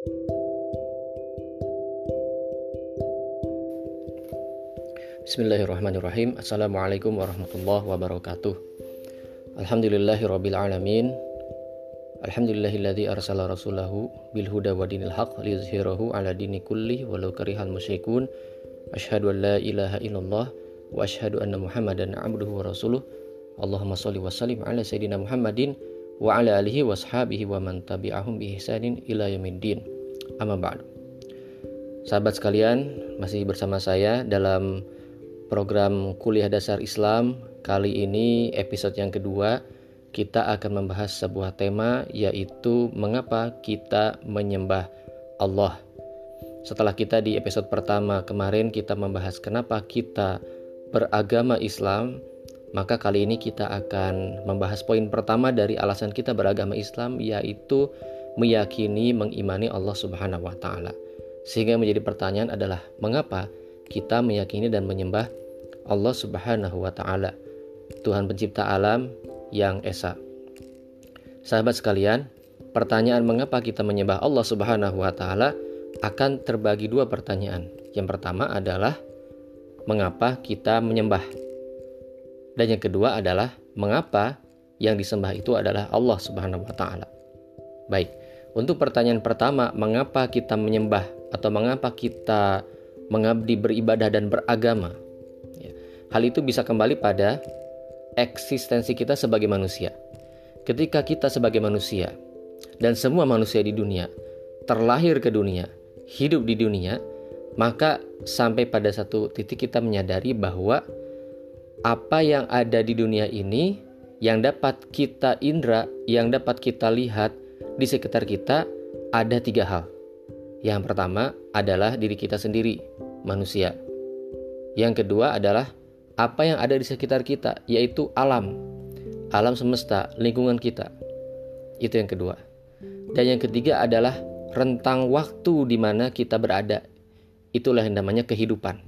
Bismillahirrahmanirrahim Assalamualaikum warahmatullahi wabarakatuh Alhamdulillahirabbil alamin Alhamdulillahilladzi arsala rasulahu bil huda wa dinil haq liyuzhirahu ala dini kulli walau karihal musyrikun Asyhadu an la ilaha illallah wa asyhadu anna Muhammadan abduhu wa rasuluh Allahumma shalli wa sallim ala sayyidina Muhammadin wa ala alihi wa ashabihi wa man tabi'ahum bi ihsanin ila yaumiddin Amma ba'du Sahabat sekalian, masih bersama saya dalam program kuliah dasar Islam. Kali ini episode yang kedua kita akan membahas sebuah tema yaitu mengapa kita menyembah Allah. Setelah kita di episode pertama kemarin kita membahas kenapa kita beragama Islam, maka kali ini kita akan membahas poin pertama dari alasan kita beragama Islam yaitu meyakini mengimani Allah Subhanahu wa taala. Sehingga menjadi pertanyaan adalah mengapa kita meyakini dan menyembah Allah Subhanahu wa taala, Tuhan pencipta alam yang esa. Sahabat sekalian, pertanyaan mengapa kita menyembah Allah Subhanahu wa taala akan terbagi dua pertanyaan. Yang pertama adalah mengapa kita menyembah? Dan yang kedua adalah mengapa yang disembah itu adalah Allah Subhanahu wa taala. Baik, untuk pertanyaan pertama, mengapa kita menyembah atau mengapa kita mengabdi beribadah dan beragama? Hal itu bisa kembali pada eksistensi kita sebagai manusia. Ketika kita sebagai manusia dan semua manusia di dunia terlahir ke dunia, hidup di dunia, maka sampai pada satu titik kita menyadari bahwa apa yang ada di dunia ini yang dapat kita indra, yang dapat kita lihat di sekitar kita ada tiga hal. Yang pertama adalah diri kita sendiri, manusia. Yang kedua adalah apa yang ada di sekitar kita, yaitu alam, alam semesta, lingkungan kita. Itu yang kedua. Dan yang ketiga adalah rentang waktu di mana kita berada. Itulah yang namanya kehidupan.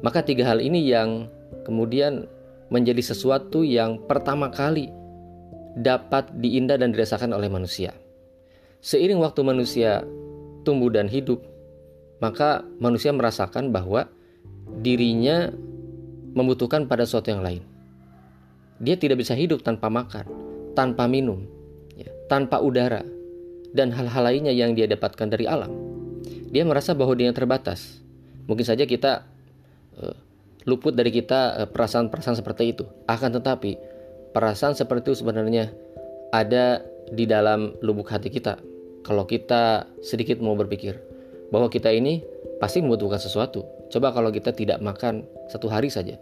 Maka tiga hal ini yang kemudian menjadi sesuatu yang pertama kali dapat diindah dan dirasakan oleh manusia. Seiring waktu manusia tumbuh dan hidup, maka manusia merasakan bahwa dirinya membutuhkan pada sesuatu yang lain. Dia tidak bisa hidup tanpa makan, tanpa minum, ya, tanpa udara, dan hal-hal lainnya yang dia dapatkan dari alam. Dia merasa bahwa dia terbatas. Mungkin saja kita uh, luput dari kita perasaan-perasaan uh, seperti itu. Akan tetapi, perasaan seperti itu sebenarnya ada di dalam lubuk hati kita. Kalau kita sedikit mau berpikir bahwa kita ini pasti membutuhkan sesuatu. Coba kalau kita tidak makan satu hari saja.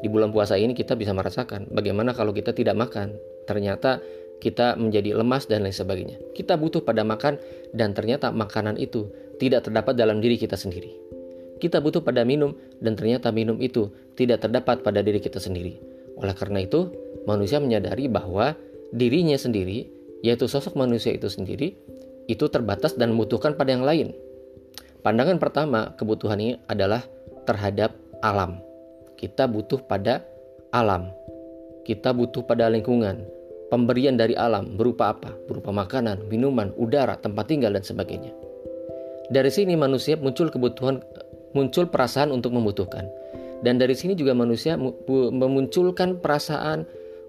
Di bulan puasa ini kita bisa merasakan bagaimana kalau kita tidak makan. Ternyata kita menjadi lemas dan lain sebagainya. Kita butuh pada makan dan ternyata makanan itu tidak terdapat dalam diri kita sendiri. Kita butuh pada minum dan ternyata minum itu tidak terdapat pada diri kita sendiri. Oleh karena itu, manusia menyadari bahwa dirinya sendiri, yaitu sosok manusia itu sendiri, itu terbatas dan membutuhkan pada yang lain. Pandangan pertama kebutuhan ini adalah terhadap alam. Kita butuh pada alam. Kita butuh pada lingkungan. Pemberian dari alam berupa apa? Berupa makanan, minuman, udara, tempat tinggal dan sebagainya. Dari sini manusia muncul kebutuhan muncul perasaan untuk membutuhkan. Dan dari sini juga manusia memunculkan perasaan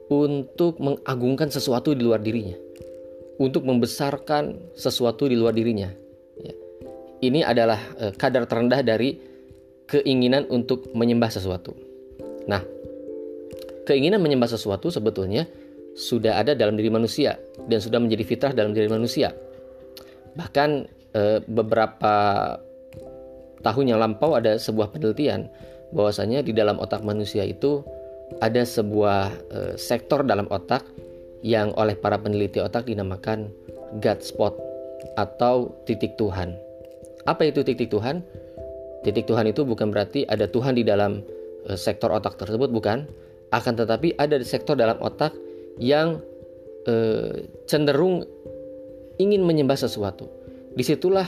untuk mengagungkan sesuatu di luar dirinya. Untuk membesarkan sesuatu di luar dirinya. Ya. Ini adalah eh, kadar terendah dari keinginan untuk menyembah sesuatu. Nah, keinginan menyembah sesuatu sebetulnya sudah ada dalam diri manusia dan sudah menjadi fitrah dalam diri manusia. Bahkan e, beberapa tahun yang lampau ada sebuah penelitian bahwasanya di dalam otak manusia itu ada sebuah e, sektor dalam otak yang oleh para peneliti otak dinamakan God spot atau titik Tuhan. Apa itu titik Tuhan? Titik Tuhan itu bukan berarti ada Tuhan di dalam e, sektor otak tersebut, bukan. Akan tetapi ada sektor dalam otak yang e, cenderung ingin menyembah sesuatu. Di situlah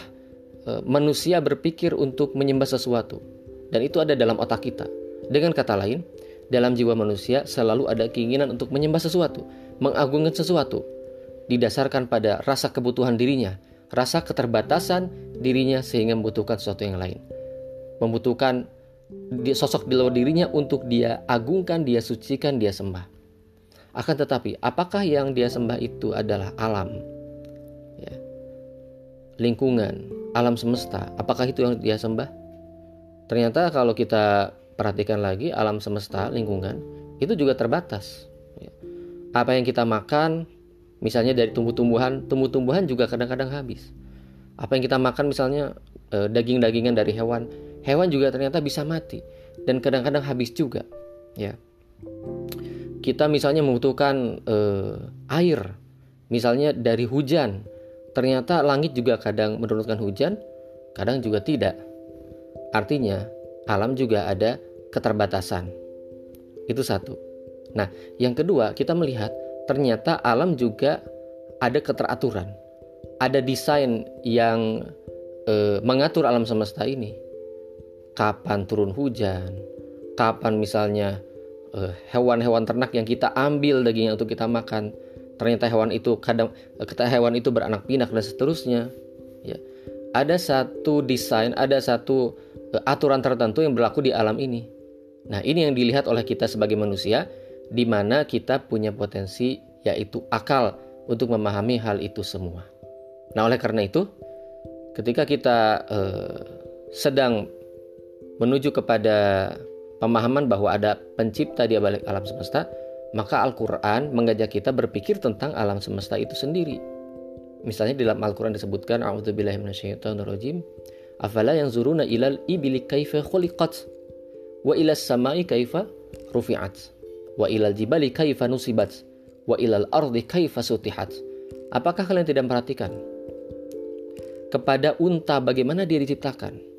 manusia berpikir untuk menyembah sesuatu. Dan itu ada dalam otak kita. Dengan kata lain, dalam jiwa manusia selalu ada keinginan untuk menyembah sesuatu, mengagungkan sesuatu, didasarkan pada rasa kebutuhan dirinya, rasa keterbatasan dirinya sehingga membutuhkan sesuatu yang lain. Membutuhkan sosok di luar dirinya untuk dia agungkan, dia sucikan, dia sembah. Akan tetapi, apakah yang dia sembah itu adalah alam, lingkungan, alam semesta? Apakah itu yang dia sembah? Ternyata kalau kita perhatikan lagi alam semesta, lingkungan itu juga terbatas. Ya. Apa yang kita makan, misalnya dari tumbuh-tumbuhan, tumbuh-tumbuhan juga kadang-kadang habis. Apa yang kita makan misalnya eh, daging-dagingan dari hewan, hewan juga ternyata bisa mati dan kadang-kadang habis juga. Ya kita misalnya membutuhkan uh, air, misalnya dari hujan, ternyata langit juga kadang menurunkan hujan, kadang juga tidak. Artinya, alam juga ada keterbatasan. Itu satu. Nah, yang kedua, kita melihat ternyata alam juga ada keteraturan. Ada desain yang e, mengatur alam semesta ini. Kapan turun hujan, kapan misalnya Eh, hewan-hewan ternak yang kita ambil dagingnya untuk kita makan ternyata hewan itu kadang kata hewan itu beranak pinak dan seterusnya. Ya. Ada satu desain ada satu uh, aturan tertentu yang berlaku di alam ini. Nah ini yang dilihat oleh kita sebagai manusia di mana kita punya potensi yaitu akal untuk memahami hal itu semua. Nah oleh karena itu ketika kita uh, sedang menuju kepada pemahaman bahwa ada pencipta di balik alam semesta, maka Al-Quran mengajak kita berpikir tentang alam semesta itu sendiri. Misalnya dalam Al-Quran disebutkan, A'udzubillahi minasyaitonirrajim, Afala yang zuruna ilal ibili kaifa khuliqat, wa ilal samai kaifa rufi'at, wa ilal jibali kaifa nusibat, wa ilal ardi kaifa sutihat. Apakah kalian tidak memperhatikan? Kepada unta bagaimana dia diciptakan?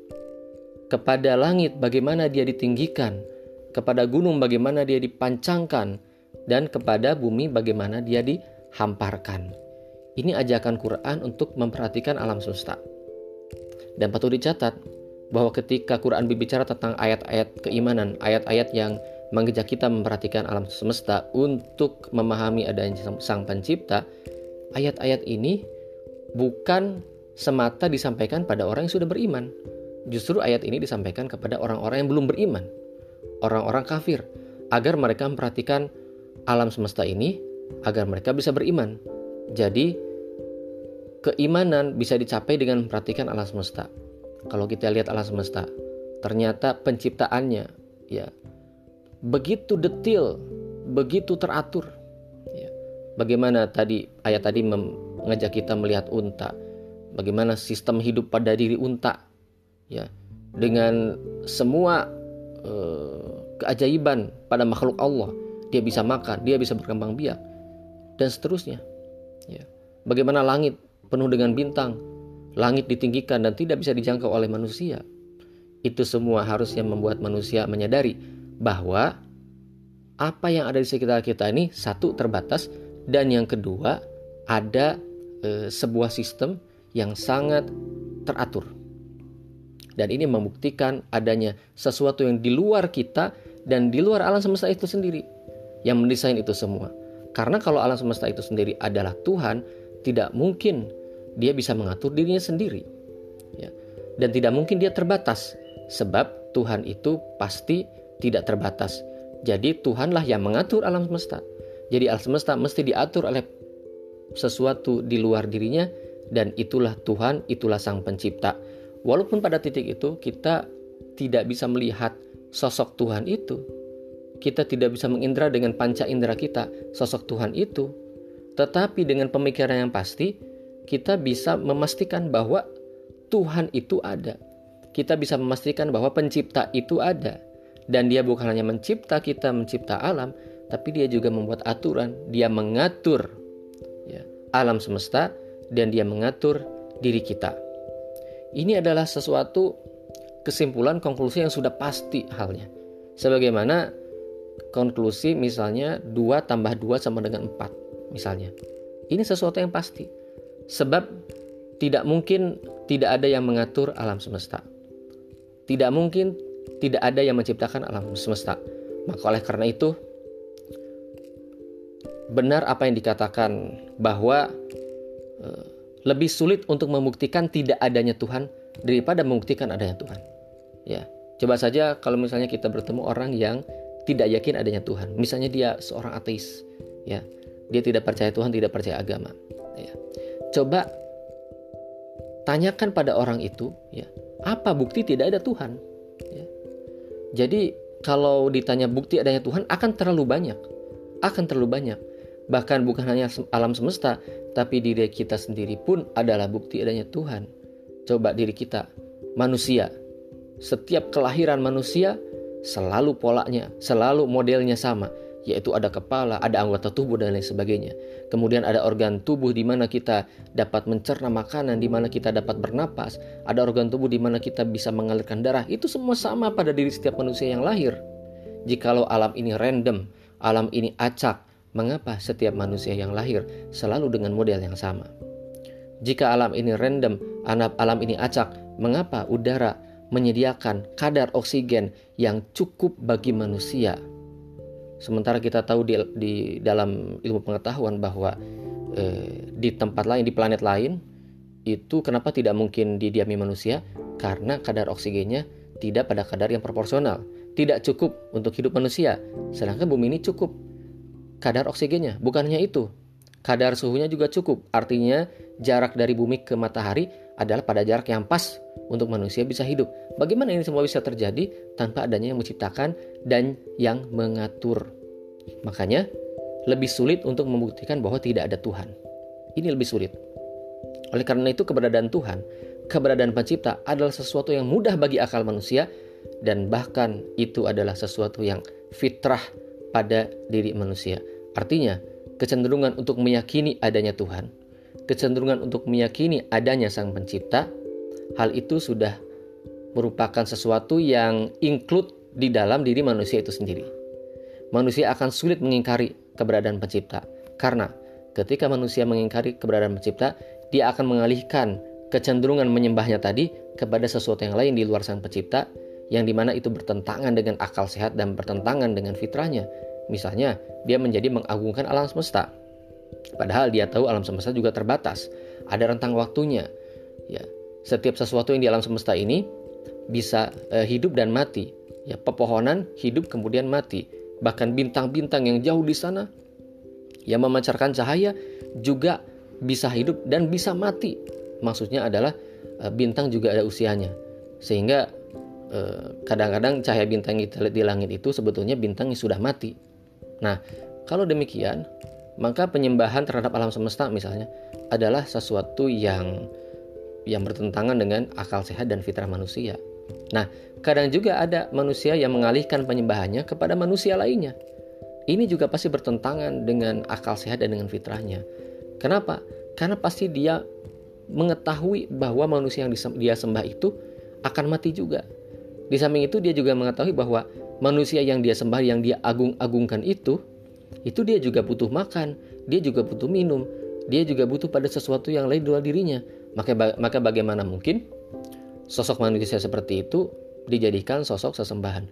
kepada langit bagaimana dia ditinggikan, kepada gunung bagaimana dia dipancangkan, dan kepada bumi bagaimana dia dihamparkan. Ini ajakan Quran untuk memperhatikan alam semesta. Dan patut dicatat bahwa ketika Quran berbicara tentang ayat-ayat keimanan, ayat-ayat yang mengejak kita memperhatikan alam semesta untuk memahami adanya sang pencipta, ayat-ayat ini bukan semata disampaikan pada orang yang sudah beriman, Justru ayat ini disampaikan kepada orang-orang yang belum beriman, orang-orang kafir, agar mereka memperhatikan alam semesta ini, agar mereka bisa beriman. Jadi, keimanan bisa dicapai dengan memperhatikan alam semesta. Kalau kita lihat alam semesta, ternyata penciptaannya ya begitu detil, begitu teratur. Ya. Bagaimana tadi ayat tadi mengajak kita melihat unta, bagaimana sistem hidup pada diri unta ya dengan semua uh, keajaiban pada makhluk Allah dia bisa makan dia bisa berkembang biak dan seterusnya. Ya. Bagaimana langit penuh dengan bintang langit ditinggikan dan tidak bisa dijangkau oleh manusia? Itu semua harusnya membuat manusia menyadari bahwa apa yang ada di sekitar kita ini satu terbatas dan yang kedua ada e, sebuah sistem yang sangat teratur. Dan ini membuktikan adanya sesuatu yang di luar kita dan di luar alam semesta itu sendiri yang mendesain itu semua. Karena kalau alam semesta itu sendiri adalah Tuhan, tidak mungkin dia bisa mengatur dirinya sendiri. Ya. Dan tidak mungkin dia terbatas sebab Tuhan itu pasti tidak terbatas. Jadi Tuhanlah yang mengatur alam semesta. Jadi alam semesta mesti diatur oleh sesuatu di luar dirinya dan itulah Tuhan, itulah sang pencipta. Walaupun pada titik itu kita tidak bisa melihat sosok Tuhan itu, kita tidak bisa mengindra dengan panca indera kita sosok Tuhan itu, tetapi dengan pemikiran yang pasti, kita bisa memastikan bahwa Tuhan itu ada. Kita bisa memastikan bahwa pencipta itu ada. Dan dia bukan hanya mencipta kita, mencipta alam, tapi dia juga membuat aturan. Dia mengatur ya, alam semesta dan dia mengatur diri kita. Ini adalah sesuatu kesimpulan konklusi yang sudah pasti halnya. Sebagaimana konklusi misalnya 2 tambah 2 sama dengan 4 misalnya. Ini sesuatu yang pasti. Sebab tidak mungkin tidak ada yang mengatur alam semesta. Tidak mungkin tidak ada yang menciptakan alam semesta. Maka oleh karena itu benar apa yang dikatakan bahwa eh, lebih sulit untuk membuktikan tidak adanya Tuhan daripada membuktikan adanya Tuhan. Ya, coba saja kalau misalnya kita bertemu orang yang tidak yakin adanya Tuhan, misalnya dia seorang ateis, ya, dia tidak percaya Tuhan, tidak percaya agama. Ya. Coba tanyakan pada orang itu, ya, apa bukti tidak ada Tuhan? Ya. Jadi kalau ditanya bukti adanya Tuhan akan terlalu banyak, akan terlalu banyak. Bahkan bukan hanya alam semesta, tapi diri kita sendiri pun adalah bukti adanya Tuhan. Coba diri kita, manusia. Setiap kelahiran manusia selalu polanya, selalu modelnya sama yaitu ada kepala, ada anggota tubuh dan lain sebagainya. Kemudian ada organ tubuh di mana kita dapat mencerna makanan, di mana kita dapat bernapas, ada organ tubuh di mana kita bisa mengalirkan darah. Itu semua sama pada diri setiap manusia yang lahir. Jikalau alam ini random, alam ini acak, mengapa setiap manusia yang lahir selalu dengan model yang sama? Jika alam ini random, alam ini acak, mengapa udara menyediakan kadar oksigen yang cukup bagi manusia Sementara kita tahu di, di dalam ilmu pengetahuan bahwa eh, di tempat lain, di planet lain, itu kenapa tidak mungkin didiami manusia? Karena kadar oksigennya tidak pada kadar yang proporsional, tidak cukup untuk hidup manusia. Sedangkan bumi ini cukup kadar oksigennya. Bukan hanya itu, kadar suhunya juga cukup. Artinya jarak dari bumi ke matahari adalah pada jarak yang pas untuk manusia bisa hidup. Bagaimana ini semua bisa terjadi tanpa adanya yang menciptakan dan yang mengatur? Makanya lebih sulit untuk membuktikan bahwa tidak ada Tuhan. Ini lebih sulit. Oleh karena itu keberadaan Tuhan, keberadaan pencipta adalah sesuatu yang mudah bagi akal manusia dan bahkan itu adalah sesuatu yang fitrah pada diri manusia. Artinya, kecenderungan untuk meyakini adanya Tuhan kecenderungan untuk meyakini adanya Sang Pencipta, hal itu sudah merupakan sesuatu yang include di dalam diri manusia itu sendiri. Manusia akan sulit mengingkari keberadaan Pencipta karena ketika manusia mengingkari keberadaan Pencipta, dia akan mengalihkan kecenderungan menyembahnya tadi kepada sesuatu yang lain di luar Sang Pencipta yang di mana itu bertentangan dengan akal sehat dan bertentangan dengan fitrahnya. Misalnya, dia menjadi mengagungkan alam semesta Padahal dia tahu alam semesta juga terbatas, ada rentang waktunya. Ya, setiap sesuatu yang di alam semesta ini bisa uh, hidup dan mati. Ya, pepohonan hidup kemudian mati. Bahkan bintang-bintang yang jauh di sana yang memancarkan cahaya juga bisa hidup dan bisa mati. Maksudnya adalah uh, bintang juga ada usianya. Sehingga eh, kadang-kadang cahaya bintang yang kita lihat di langit itu sebetulnya bintang yang sudah mati. Nah, kalau demikian, maka penyembahan terhadap alam semesta misalnya adalah sesuatu yang yang bertentangan dengan akal sehat dan fitrah manusia. Nah, kadang juga ada manusia yang mengalihkan penyembahannya kepada manusia lainnya. Ini juga pasti bertentangan dengan akal sehat dan dengan fitrahnya. Kenapa? Karena pasti dia mengetahui bahwa manusia yang dia sembah itu akan mati juga. Di samping itu dia juga mengetahui bahwa manusia yang dia sembah yang dia agung-agungkan itu itu dia juga butuh makan, dia juga butuh minum, dia juga butuh pada sesuatu yang lain dalam dirinya. Maka maka bagaimana mungkin sosok manusia seperti itu dijadikan sosok sesembahan?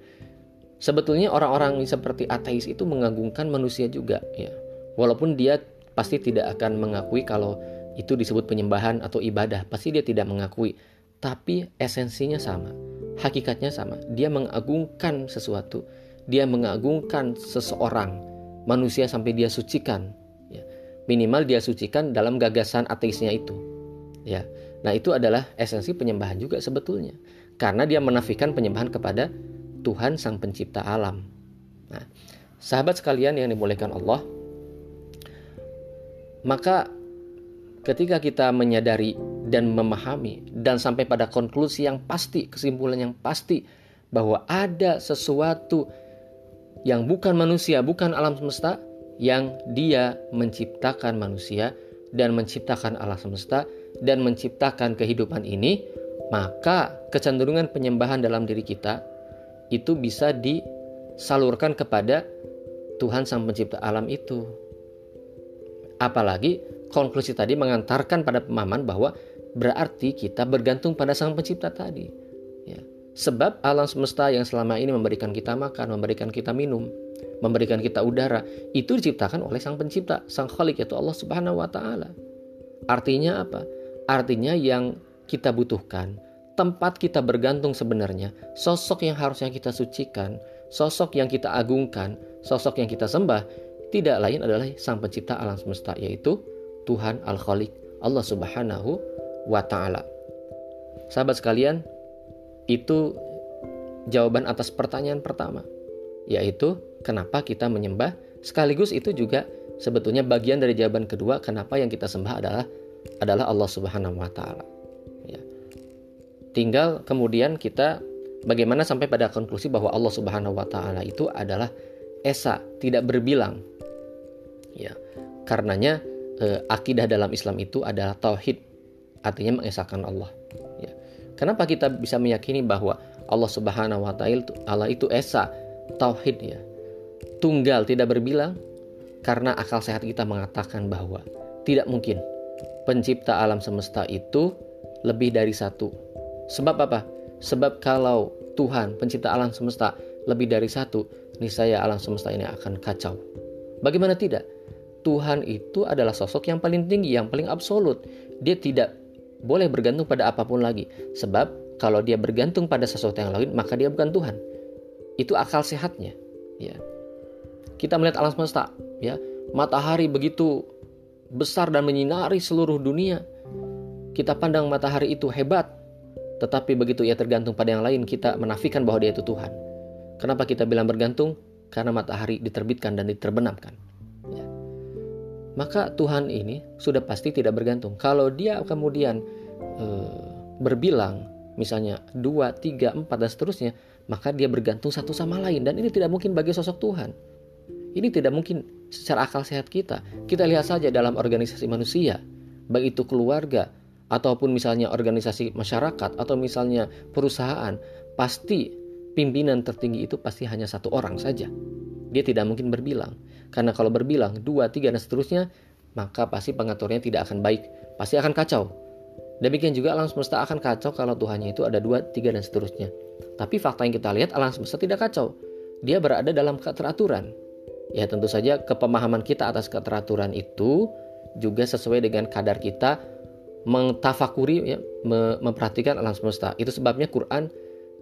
Sebetulnya orang-orang seperti ateis itu mengagungkan manusia juga ya. Walaupun dia pasti tidak akan mengakui kalau itu disebut penyembahan atau ibadah, pasti dia tidak mengakui. Tapi esensinya sama, hakikatnya sama. Dia mengagungkan sesuatu, dia mengagungkan seseorang, manusia sampai dia sucikan. Ya. Minimal dia sucikan dalam gagasan ateisnya itu. Ya. Nah itu adalah esensi penyembahan juga sebetulnya. Karena dia menafikan penyembahan kepada Tuhan Sang Pencipta Alam. Nah, sahabat sekalian yang dimuliakan Allah, maka ketika kita menyadari dan memahami dan sampai pada konklusi yang pasti, kesimpulan yang pasti bahwa ada sesuatu yang bukan manusia, bukan alam semesta, yang dia menciptakan manusia dan menciptakan alam semesta dan menciptakan kehidupan ini, maka kecenderungan penyembahan dalam diri kita itu bisa disalurkan kepada Tuhan Sang Pencipta alam itu. Apalagi konklusi tadi mengantarkan pada pemahaman bahwa berarti kita bergantung pada Sang Pencipta tadi. Sebab alam semesta yang selama ini memberikan kita makan, memberikan kita minum, memberikan kita udara, itu diciptakan oleh Sang Pencipta, Sang Khalik yaitu Allah Subhanahu wa taala. Artinya apa? Artinya yang kita butuhkan, tempat kita bergantung sebenarnya, sosok yang harusnya kita sucikan, sosok yang kita agungkan, sosok yang kita sembah, tidak lain adalah Sang Pencipta alam semesta, yaitu Tuhan Al-Khaliq, Allah Subhanahu wa Ta'ala. Sahabat sekalian, itu jawaban atas pertanyaan pertama, yaitu kenapa kita menyembah, sekaligus itu juga sebetulnya bagian dari jawaban kedua, kenapa yang kita sembah adalah adalah Allah Subhanahu wa taala. Ya. Tinggal kemudian kita bagaimana sampai pada konklusi bahwa Allah Subhanahu wa taala itu adalah esa, tidak berbilang. Ya. Karenanya eh, akidah dalam Islam itu adalah tauhid, artinya mengesahkan Allah. Ya. Kenapa kita bisa meyakini bahwa Allah Subhanahu wa taala itu esa, tauhid ya. Tunggal tidak berbilang karena akal sehat kita mengatakan bahwa tidak mungkin pencipta alam semesta itu lebih dari satu. Sebab apa? Sebab kalau Tuhan pencipta alam semesta lebih dari satu, niscaya alam semesta ini akan kacau. Bagaimana tidak? Tuhan itu adalah sosok yang paling tinggi, yang paling absolut. Dia tidak boleh bergantung pada apa pun lagi. Sebab kalau dia bergantung pada sesuatu yang lain, maka dia bukan Tuhan. Itu akal sehatnya. Ya. Kita melihat alam semesta, ya. Matahari begitu besar dan menyinari seluruh dunia. Kita pandang matahari itu hebat, tetapi begitu ia tergantung pada yang lain, kita menafikan bahwa dia itu Tuhan. Kenapa kita bilang bergantung? Karena matahari diterbitkan dan diterbenamkan. Maka Tuhan ini sudah pasti tidak bergantung. Kalau dia kemudian e, berbilang, misalnya dua, tiga, empat dan seterusnya, maka dia bergantung satu sama lain dan ini tidak mungkin bagi sosok Tuhan. Ini tidak mungkin secara akal sehat kita. Kita lihat saja dalam organisasi manusia, baik itu keluarga ataupun misalnya organisasi masyarakat atau misalnya perusahaan, pasti pimpinan tertinggi itu pasti hanya satu orang saja. Dia tidak mungkin berbilang. Karena kalau berbilang dua, tiga dan seterusnya, maka pasti pengaturnya tidak akan baik, pasti akan kacau. Demikian juga alam semesta akan kacau kalau Tuhannya itu ada dua, tiga dan seterusnya. Tapi fakta yang kita lihat alam semesta tidak kacau. Dia berada dalam keteraturan. Ya tentu saja kepemahaman kita atas keteraturan itu juga sesuai dengan kadar kita mentafakuri ya, memperhatikan alam semesta. Itu sebabnya Quran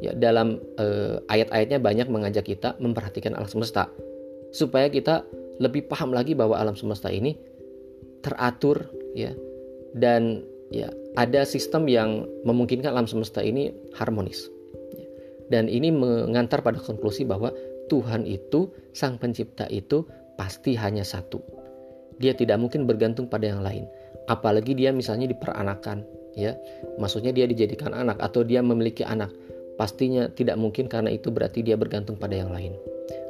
ya dalam eh, ayat-ayatnya banyak mengajak kita memperhatikan alam semesta supaya kita lebih paham lagi bahwa alam semesta ini teratur ya dan ya ada sistem yang memungkinkan alam semesta ini harmonis. Ya. Dan ini mengantar pada konklusi bahwa Tuhan itu, Sang Pencipta itu pasti hanya satu. Dia tidak mungkin bergantung pada yang lain. Apalagi dia misalnya diperanakan, ya. Maksudnya dia dijadikan anak atau dia memiliki anak. Pastinya tidak mungkin karena itu berarti dia bergantung pada yang lain.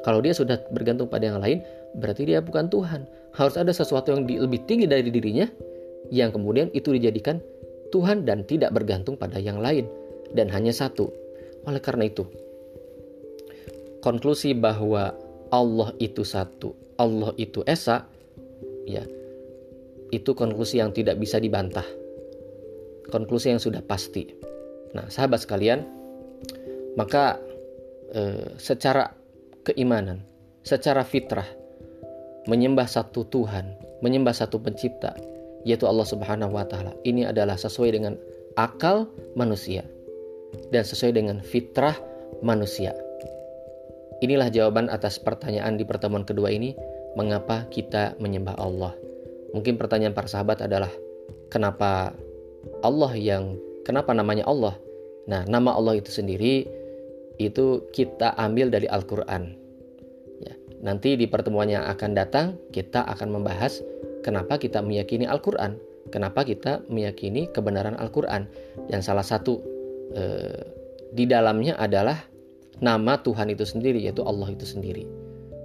Kalau dia sudah bergantung pada yang lain, berarti dia bukan Tuhan. Harus ada sesuatu yang lebih tinggi dari dirinya yang kemudian itu dijadikan Tuhan dan tidak bergantung pada yang lain dan hanya satu. Oleh karena itu, konklusi bahwa Allah itu satu, Allah itu esa, ya, itu konklusi yang tidak bisa dibantah. Konklusi yang sudah pasti. Nah, sahabat sekalian, maka eh, secara keimanan, secara fitrah, menyembah satu Tuhan, menyembah satu pencipta, yaitu Allah Subhanahu wa taala. Ini adalah sesuai dengan akal manusia dan sesuai dengan fitrah manusia. Inilah jawaban atas pertanyaan di pertemuan kedua ini, mengapa kita menyembah Allah. Mungkin pertanyaan para sahabat adalah, kenapa Allah yang, kenapa namanya Allah? Nah, nama Allah itu sendiri, itu kita ambil dari Al-Quran. Ya, nanti di pertemuan yang akan datang, kita akan membahas kenapa kita meyakini Al-Quran. Kenapa kita meyakini kebenaran Al-Quran. Yang salah satu eh, di dalamnya adalah nama Tuhan itu sendiri, yaitu Allah itu sendiri.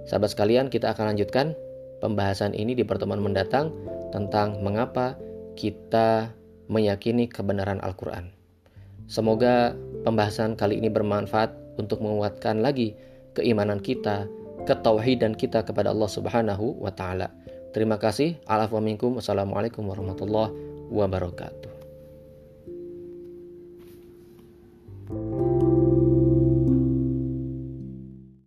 Sahabat sekalian, kita akan lanjutkan pembahasan ini di pertemuan mendatang tentang mengapa kita meyakini kebenaran Al-Quran. Semoga pembahasan kali ini bermanfaat untuk menguatkan lagi keimanan kita, ketauhidan kita kepada Allah Subhanahu wa taala. Terima kasih. Assalamualaikum warahmatullahi wabarakatuh.